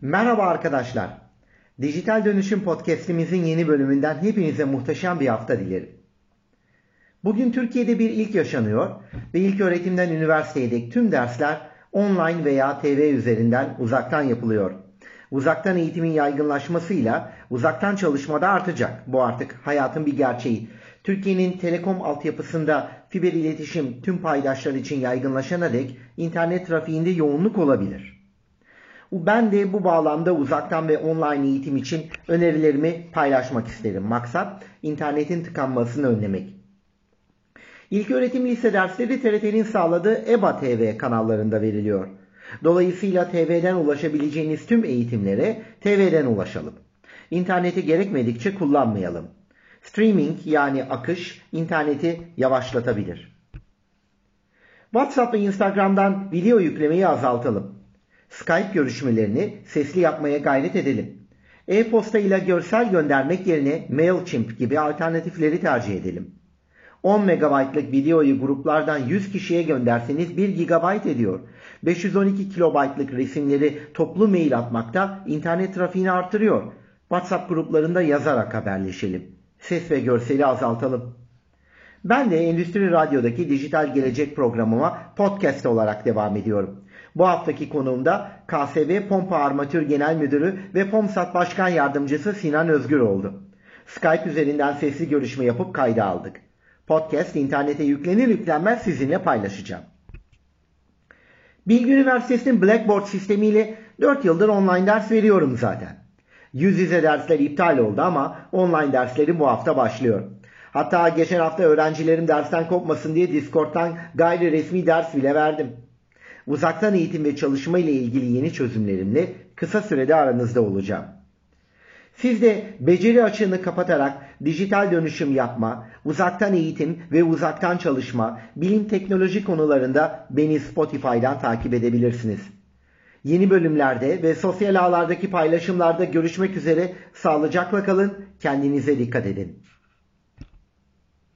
Merhaba arkadaşlar. Dijital Dönüşüm Podcast'imizin yeni bölümünden hepinize muhteşem bir hafta dilerim. Bugün Türkiye'de bir ilk yaşanıyor ve ilk öğretimden üniversiteye dek tüm dersler online veya TV üzerinden uzaktan yapılıyor. Uzaktan eğitimin yaygınlaşmasıyla uzaktan çalışmada artacak. Bu artık hayatın bir gerçeği. Türkiye'nin telekom altyapısında fiber iletişim tüm paydaşlar için yaygınlaşana dek internet trafiğinde yoğunluk olabilir. Ben de bu bağlamda uzaktan ve online eğitim için önerilerimi paylaşmak isterim. Maksat internetin tıkanmasını önlemek. İlk öğretim lise dersleri TRT'nin sağladığı EBA TV kanallarında veriliyor. Dolayısıyla TV'den ulaşabileceğiniz tüm eğitimlere TV'den ulaşalım. İnterneti gerekmedikçe kullanmayalım. Streaming yani akış interneti yavaşlatabilir. WhatsApp ve Instagram'dan video yüklemeyi azaltalım. Skype görüşmelerini sesli yapmaya gayret edelim. E-posta ile görsel göndermek yerine MailChimp gibi alternatifleri tercih edelim. 10 MB'lık videoyu gruplardan 100 kişiye gönderseniz 1 GB ediyor. 512 kilobaytlık resimleri toplu mail atmakta internet trafiğini artırıyor. WhatsApp gruplarında yazarak haberleşelim. Ses ve görseli azaltalım. Ben de Endüstri Radyo'daki Dijital Gelecek programıma podcast olarak devam ediyorum. Bu haftaki konuğumda KSV Pompa Armatür Genel Müdürü ve POMSAT Başkan Yardımcısı Sinan Özgür oldu. Skype üzerinden sesli görüşme yapıp kayda aldık. Podcast internete yüklenir yüklenmez sizinle paylaşacağım. Bilgi Üniversitesi'nin Blackboard sistemiyle 4 yıldır online ders veriyorum zaten. Yüz yüze dersler iptal oldu ama online derslerim bu hafta başlıyor. Hatta geçen hafta öğrencilerim dersten kopmasın diye Discord'dan gayri resmi ders bile verdim. Uzaktan eğitim ve çalışma ile ilgili yeni çözümlerimle kısa sürede aranızda olacağım. Siz de beceri açığını kapatarak dijital dönüşüm yapma, uzaktan eğitim ve uzaktan çalışma, bilim teknoloji konularında beni Spotify'dan takip edebilirsiniz. Yeni bölümlerde ve sosyal ağlardaki paylaşımlarda görüşmek üzere sağlıcakla kalın, kendinize dikkat edin.